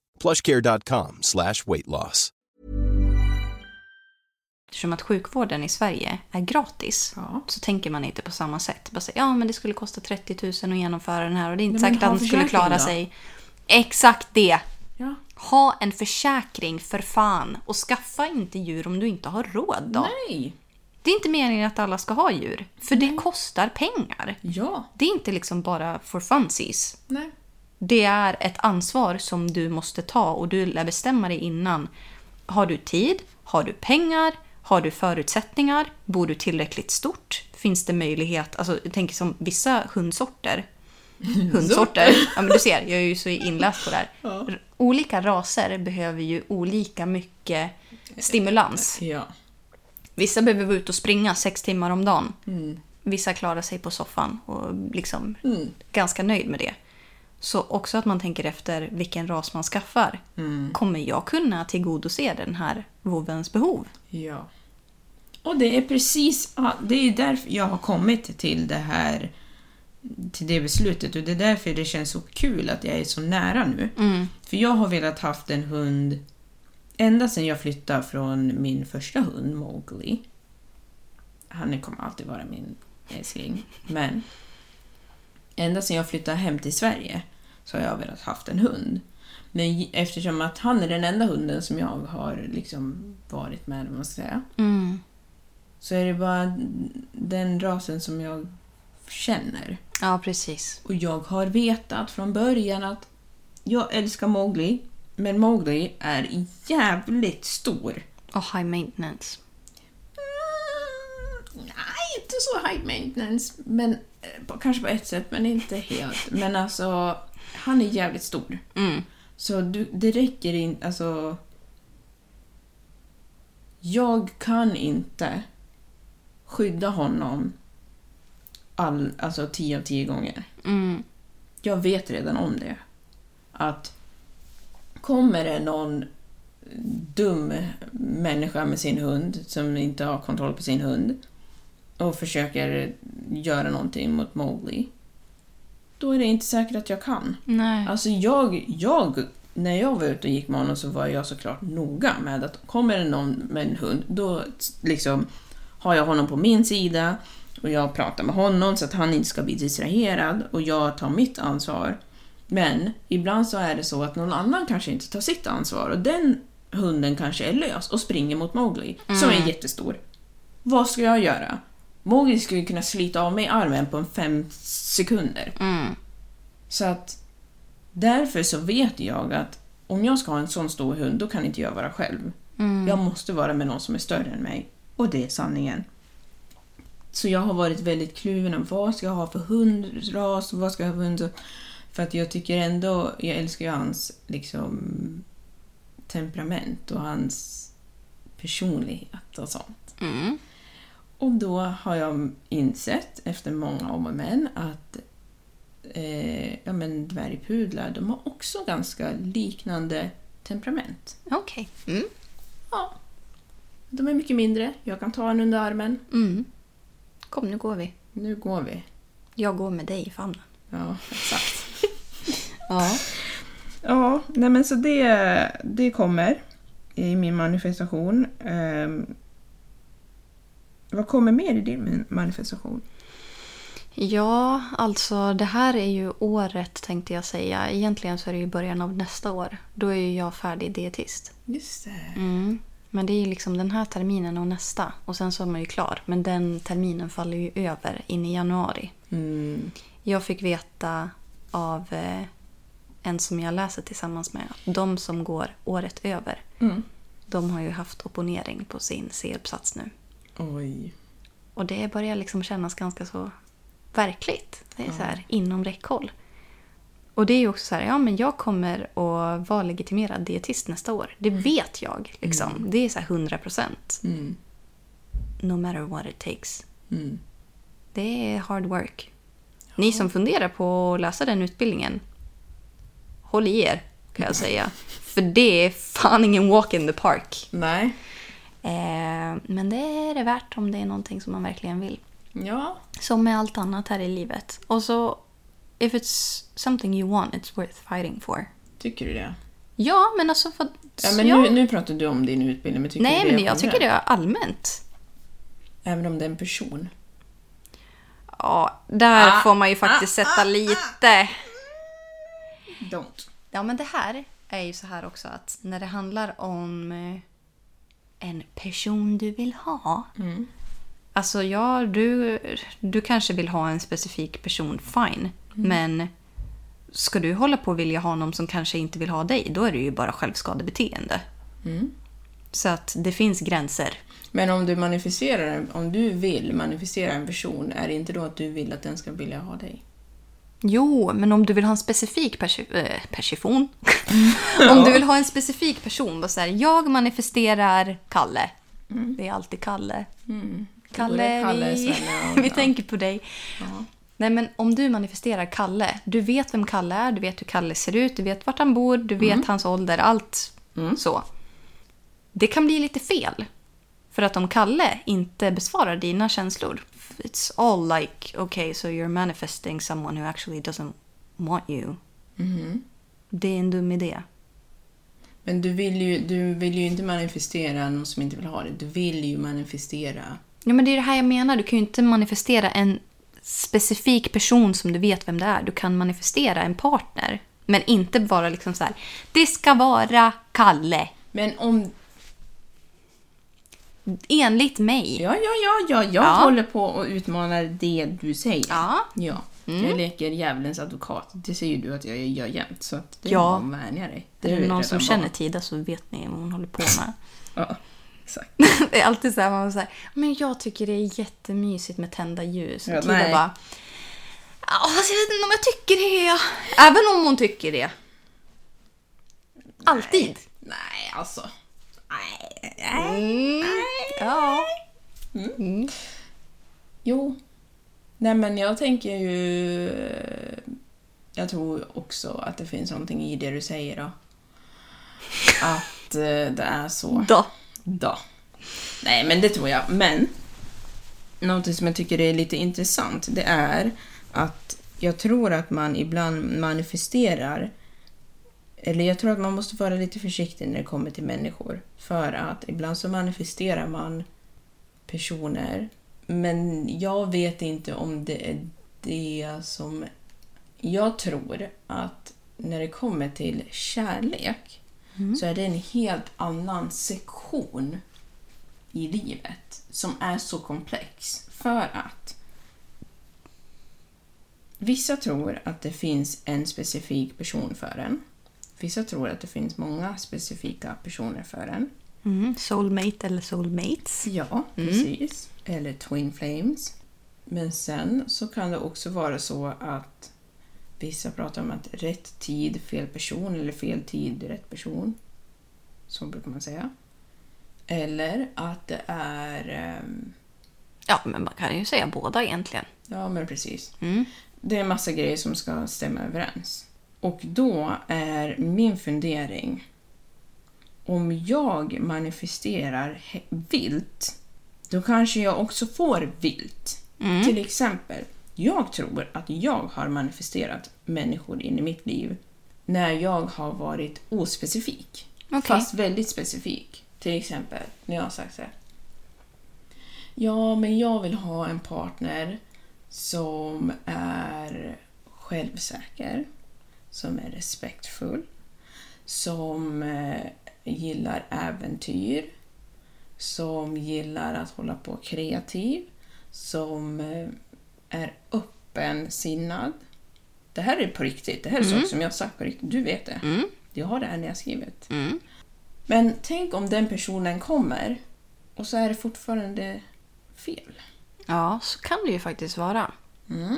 plushcare.com slash weight loss. eftersom att sjukvården i Sverige är gratis Ja. så tänker man inte på samma sätt. Bara säga, ja, men det skulle kosta 30 000 att genomföra den här och det är inte Nej, säkert att ha den skulle klara då. sig. Exakt det! Ja. Ha en försäkring för fan och skaffa inte djur om du inte har råd då. Nej! Det är inte meningen att alla ska ha djur, för det kostar pengar. Ja. Det är inte liksom bara for funsies. Nej. Det är ett ansvar som du måste ta och du lär bestämma dig innan. Har du tid? Har du pengar? Har du förutsättningar? Bor du tillräckligt stort? Finns det möjlighet? Alltså, jag tänker som vissa hundsorter. Hundsorter? Ja, men du ser, jag är ju så inläst på det här. Olika raser behöver ju olika mycket stimulans. Ja. Vissa behöver vara ute och springa sex timmar om dagen. Vissa klarar sig på soffan och liksom ganska nöjd med det. Så också att man tänker efter vilken ras man skaffar. Kommer jag kunna tillgodose den här vovens behov? Ja. Och det är precis ja, det är därför jag har kommit till det här till det beslutet och det är därför det känns så kul att jag är så nära nu. För jag har velat haft en hund ända sedan jag flyttade från min första hund Mowgli. Han kommer alltid vara min älskling. Men ända sedan jag flyttade hem till Sverige så har jag velat haft en hund. Men eftersom att han är den enda hunden som jag har liksom varit med, om man ska säga, så är det bara den rasen som jag känner. Ja, precis. Och jag har vetat från början att jag älskar Mowgli, men Mowgli är jävligt stor. Och high maintenance. Mm, nej, inte så high maintenance, men eh, kanske på ett sätt, men inte helt. Men alltså, han är jävligt stor. Mm. Så du, det räcker inte, alltså... Jag kan inte skydda honom all, alltså 10 av 10 gånger. Mm. Jag vet redan om det. Att kommer det någon dum människa med sin hund som inte har kontroll på sin hund och försöker göra någonting mot Mowgli, då är det inte säkert att jag kan. Nej. Alltså jag, jag, när jag var ute och gick med honom så var jag såklart noga med att kommer det någon med en hund, då liksom har jag honom på min sida och jag pratar med honom så att han inte ska bli distraherad och jag tar mitt ansvar. Men ibland så är det så att någon annan kanske inte tar sitt ansvar och den hunden kanske är lös och springer mot Mowgli, som är jättestor. Vad ska jag göra? Mowgli skulle kunna slita av mig armen på fem sekunder. Mm. Så att därför så vet jag att om jag ska ha en sån stor hund, då kan inte jag vara själv. Jag måste vara med någon som är större än mig. Och det är sanningen. Så jag har varit väldigt kluven om vad ska jag ha för hundras och vad ska jag ha för hund. För att jag tycker ändå, jag älskar ju hans liksom temperament och hans personlighet och sånt. Mm. Och då har jag insett, efter många om och men, att eh, ja, men dvärgpudlar, de har också ganska liknande temperament. Okej. Mm. Ja. De är mycket mindre, jag kan ta en under armen. Mm. Kom, nu går vi. Nu går vi. Jag går med dig i famnen. Ja, exakt. Ja. Ja, nej men så det, det kommer i min manifestation. Ehm, vad kommer mer i din manifestation? Ja, alltså det här är ju året tänkte jag säga. Egentligen så är det ju början av nästa år. Då är ju jag färdig dietist. Just det. Mm. Men det är ju liksom den här terminen och nästa. Och sen så är man ju klar. Men den terminen faller ju över in i januari. Mm. Jag fick veta av eh, en som jag läser tillsammans med att de som går året över Mm. de har ju haft opponering på sin C-uppsats nu. Oj. Och det börjar liksom kännas ganska så verkligt. Det är så här inom räckhåll. Och det är ju också så här, ja men jag kommer att vara legitimerad dietist nästa år. Det vet jag. Liksom. Det är så här 100 procent. Mm. No matter what it takes. Mm. Det är hard work. Ni som funderar på att läsa den utbildningen, håll i er kan jag säga. För det är fan ingen walk in the park. Nej. Eh, men det är det värt om det är någonting som man verkligen vill. Ja. Som med allt annat här i livet. Och så, if it's something you want, it's worth fighting for. Tycker du det? Ja, men alltså... För, Ja, men. Nu, nu pratar du om din utbildning, men tycker Nej, du det men jag tycker det är allmänt. Även om det är en person? Ja, där Ah, får man ju faktiskt sätta lite... Don't. Ja, men det här är ju så här också att när det handlar om eh, en person du vill ha. Alltså ja, du, du kanske vill ha en specifik person, fine. Men ska du hålla på och vilja ha någon som kanske inte vill ha dig, då är det ju bara självskadebeteende. Så att det finns gränser. Men om du manifesterar, om du vill manifestera en person, är det inte då att du vill att den ska vilja ha dig? Jo, men om du vill ha en specifik persi- äh, person. om du vill ha en specifik person, då säger jag manifesterar Kalle. Det är alltid Kalle. Kalle, är det Kalle, vi, vi ja. tänker på dig. Nej, men om du manifesterar Kalle, du vet vem Kalle är, du vet hur Kalle ser ut, du vet vart han bor, du vet hans ålder, allt så. Det kan bli lite fel. För att om Kalle inte besvarar dina känslor, it's all like, okay, so you're manifesting someone who actually doesn't want you. Det är en dum idé. Men du vill, ju, du vill ju inte manifestera någon som inte vill ha det. Du vill ju manifestera... Ja, men det är det här jag menar. Du kan ju inte manifestera en specifik person som du vet vem det är. Du kan manifestera en partner. Men inte bara liksom så här. Det ska vara Kalle. Men om... Enligt mig. Ja, ja, ja, ja. Jag Ja. håller på och utmanar det du säger. Ja. ja. Jag leker djävulens advokat. Det säger du att jag gör jämt, så att det är Ja. bara att vänja dig. är det någon som känner. Tida så vet ni vad hon håller på med. Ja, exakt. det är alltid så här, man säger, men jag tycker det är jättemysigt med tända ljus. Ja, Tida nej. bara, fast jag vet inte om jag tycker det. Även om hon tycker det. Alltid. Nej, alltså. Mm. Ja. Jo. Nej, men jag tänker ju... Jag tror också att det finns någonting i det du säger då. Att eh, det är så. Då. Då. Nej, men det tror jag. Men någonting som jag tycker är lite intressant, det är att jag tror att man ibland manifesterar eller jag tror att man måste vara lite försiktig när det kommer till människor. För att ibland så manifesterar man personer. Men jag vet inte om det är det som... Jag tror att när det kommer till kärlek så är det en helt annan sektion i livet som är så komplex. För att vissa tror att det finns en specifik person för en. Vissa tror att det finns många specifika personer för en. Mm, soulmate eller soulmates. Ja, precis. Eller Twin Flames. Men sen så kan det också vara så att vissa pratar om att rätt tid, fel person eller fel tid, rätt person. Så brukar man säga. Eller att det är... ehm, Ja, men man kan ju säga båda egentligen. Ja, men precis. Mm. Det är en massa grejer som ska stämma överens. Och då är min fundering om jag manifesterar vilt, då kanske jag också får vilt. Mm. Till exempel, jag tror att jag har manifesterat människor in i mitt liv när jag har varit ospecifik. Okej. Fast väldigt specifik. Till exempel när jag har sagt så här. Ja, men jag vill ha en partner som är självsäker, som är respektfull, som eh, gillar äventyr, som gillar att hålla på kreativ, som eh, är öppensinnad. Det här är på riktigt. Det här är saker som jag har sagt på riktigt. Du vet det. Jag har det här nedskrivet. Men tänk om den personen kommer och så är det fortfarande fel. Ja, så kan det ju faktiskt vara.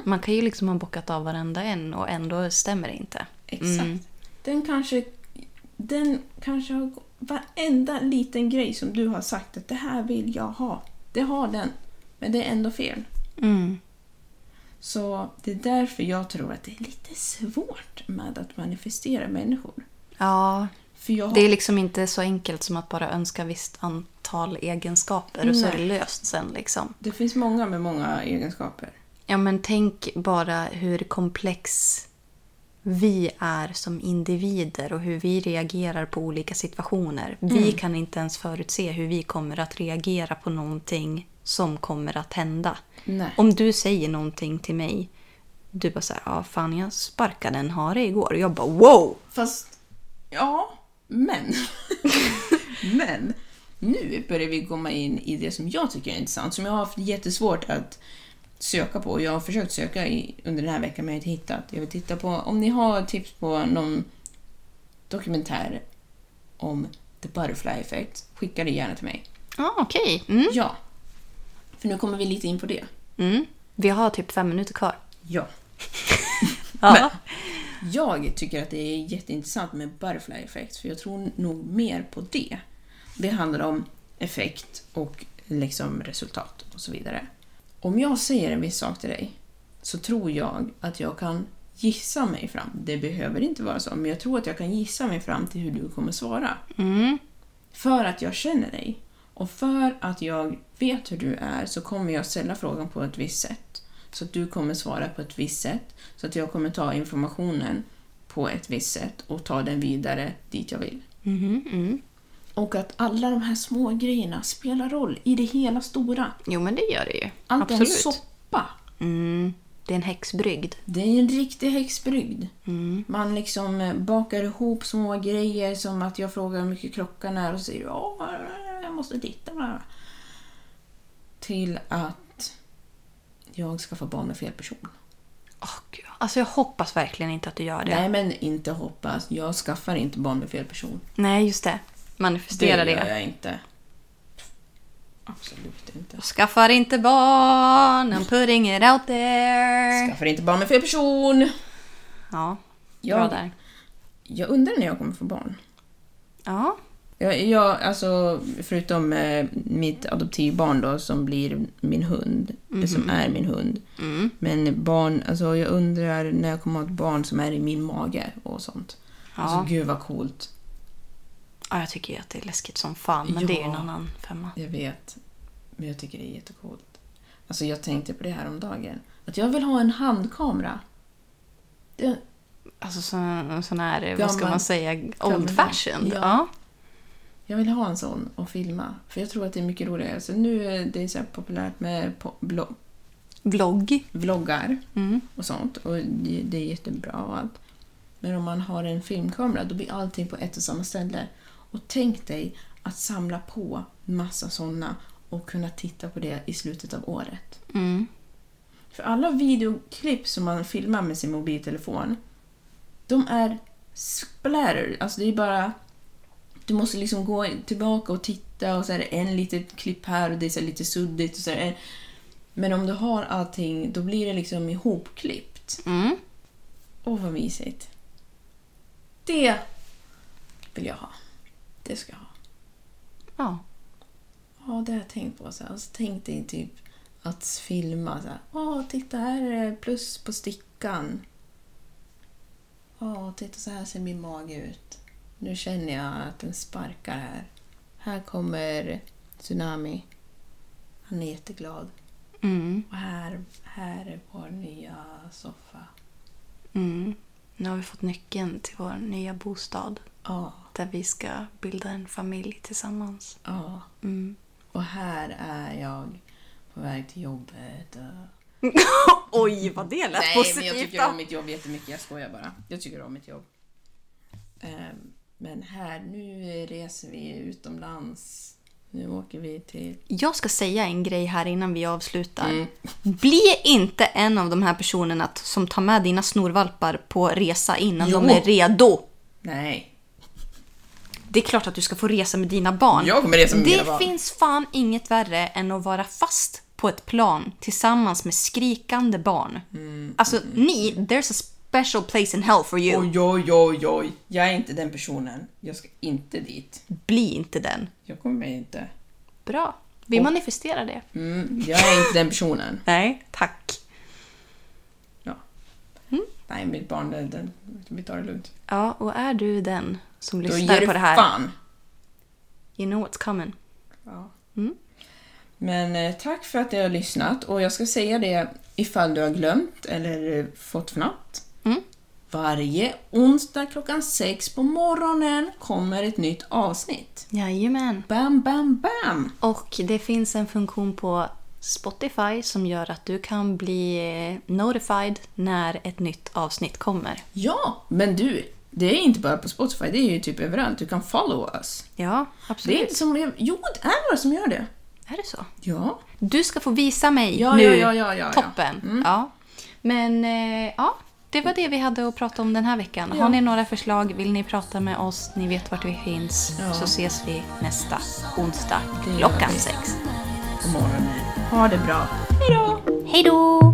Man kan ju liksom ha bockat av varenda en och ändå stämmer det inte. Exakt. Den kanske... Den kanske har... Varenda liten grej som du har sagt att det här vill jag ha. Det har den. Men det är ändå fel. Mm. Så det är därför jag tror att det är lite svårt med att manifestera människor. Ja, För jag det är liksom inte så enkelt som att bara önska visst antal egenskaper och så är det Nej. löst sen liksom. det finns många med många egenskaper. Ja, men tänk bara hur komplex vi är som individer och hur vi reagerar på olika situationer. Vi kan inte ens förutse hur vi kommer att reagera på någonting som kommer att hända. Nej. Om du säger någonting till mig, du bara säger ja fan jag sparkade en hare igår och jag bara wow! Fast, ja, men. men, nu börjar vi komma in i det som jag tycker är intressant, som jag har haft jättesvårt att söka på. Jag har försökt söka i, under den här veckan men jag har inte hittat. Jag vill titta på, om ni har tips på någon dokumentär om the butterfly effect, skicka det gärna till mig. Ja okej. Mm. Ja. För nu kommer vi lite in på det. Mm. Vi har typ fem minuter kvar. Ja. Ja. Jag tycker att det är jätteintressant med butterfly effect, för jag tror nog mer på det. Det handlar om effekt och liksom resultat och så vidare. Om jag säger en viss sak till dig så tror jag att jag kan gissa mig fram. Det behöver inte vara så, men jag tror att jag kan gissa mig fram till hur du kommer svara. För att jag känner dig och för att jag vet hur du är så kommer jag ställa frågan på ett visst sätt. Så att du kommer svara på ett visst sätt. Så att jag kommer ta informationen på ett visst sätt och ta den vidare dit jag vill. Och att alla de här små grejerna spelar roll i det hela stora. Jo men det gör det ju. Allt är en Absolut. soppa. Mm. Det är en häxbrygd. Det är en riktig häxbrygd. Man liksom eh, bakar ihop små grejer som att jag frågar hur mycket klockan är och säger du ja, jag måste titta. Till att jag ska få barn med fel person. Åh, Gud. Alltså jag hoppas verkligen inte att du gör det. Nej, men inte hoppas. Jag skaffar inte barn med fel person. Nej, just det. Manifestera det. gör jag inte. Absolut inte. Skaffar inte barn, I'm putting it out there. Skaffar inte barn med fel person. Ja, bra Jag, där. jag undrar när jag kommer få barn. Ja. Jag, jag, alltså, förutom eh, mitt adoptivbarn då, som blir min hund, Mhm. som är min hund. Mm. Men barn, alltså jag undrar när jag kommer ha ett barn som är i min mage och sånt. Ja. Alltså gud vad coolt. Ja, jag tycker ju att det är läskigt som fan, men det är ju en Ja. annan femma. Jag vet. Men jag tycker det är jättecoolt. Alltså jag tänkte på det här om dagen. Att jag vill ha en handkamera. Det, Alltså sån, sån här, vad ska Gammal- man säga, gammal- old fashioned. Ja. Ja. jag vill ha en sån och filma. För jag tror att det är mycket roligare. Så nu är det så populärt med po- blogg, Vlogg. vloggar Mm. och sånt. Och det, det är jättebra och allt. Men om man har en filmkamera då blir allting på ett och samma ställe. Och tänk dig att samla på massa såna och kunna titta på det i slutet av året. Mm. För alla videoklipp som man filmar med sin mobiltelefon, de är splatter. Alltså det är bara... Du måste liksom gå tillbaka och titta och så är det en litet klipp här och det är lite suddigt. Och så en... Men om du har allting, då blir det liksom ihopklippt. Mm. Åh, vad mysigt. Det vill jag ha. Det ska jag ha. Ja. Ja, det har jag tänkt på. Så här. Och så tänkte jag typ att filma så här. Åh, titta här är det plus på stickan. Åh, titta så här ser min mage ut. Nu känner jag att den sparkar här. Här kommer Tsunami. Han är jätteglad. Mm. Och här, här är vår nya soffa. Mm. Nu har vi fått nyckeln till vår nya bostad. Ja, Där vi ska bilda en familj tillsammans. ja. Mm. Och här är jag på väg till jobbet. Oj, vad det lät Nej, positivt men jag tycker om mitt jobb jättemycket. Jag skojar bara. Jag tycker om mitt jobb. Ehm, Men här, nu reser vi utomlands. Nu åker vi till... Jag ska säga en grej här innan vi avslutar. Mm. Bli inte en av de här personerna som tar med dina snorvalpar på resa innan Jo. de är redo. Nej. Det är klart att du ska få resa med dina barn. Jag kommer resa med det mina barn. finns fan inget värre än att vara fast på ett plan tillsammans med skrikande barn. Mm. Alltså, ni, there's a special place in hell for you. Oj, oj, oj, oj. Jag är inte den personen. Jag ska inte dit. Bli inte den. Jag kommer inte. Bra. Vi manifesterar det. Mm, jag är inte den personen. Nej, tack. Ja. Nej, mitt barn, den, den, vi tar det lugnt. Ja, och är du den som Då lyssnar ger du på det här, fan. you know what's coming. Ja. Mm. Men eh, tack för att du har lyssnat och jag ska säga det ifall du har glömt eller eh, fått fnatt. Mm. Varje onsdag klockan sex på morgonen kommer ett nytt avsnitt. Jajamän. Bam, bam, bam! Och det finns en funktion på Spotify som gör att du kan bli eh, notified när ett nytt avsnitt kommer. Ja, men du, det är inte bara på Spotify, det är ju typ överallt. Du kan follow us. Ja, Det är absolut. inte som... Jo, det är några som gör det. Är det så? Ja. Du ska få visa mig Ja, nu. ja, ja, ja. Toppen. Ja. Men eh, ja, det var det vi hade att prata om den här veckan. Har ni några förslag, vill ni prata med oss, ni vet vart vi finns, Ja. så ses vi nästa onsdag klockan sex. På morgonen. Ha det bra. Hej då! Hej då!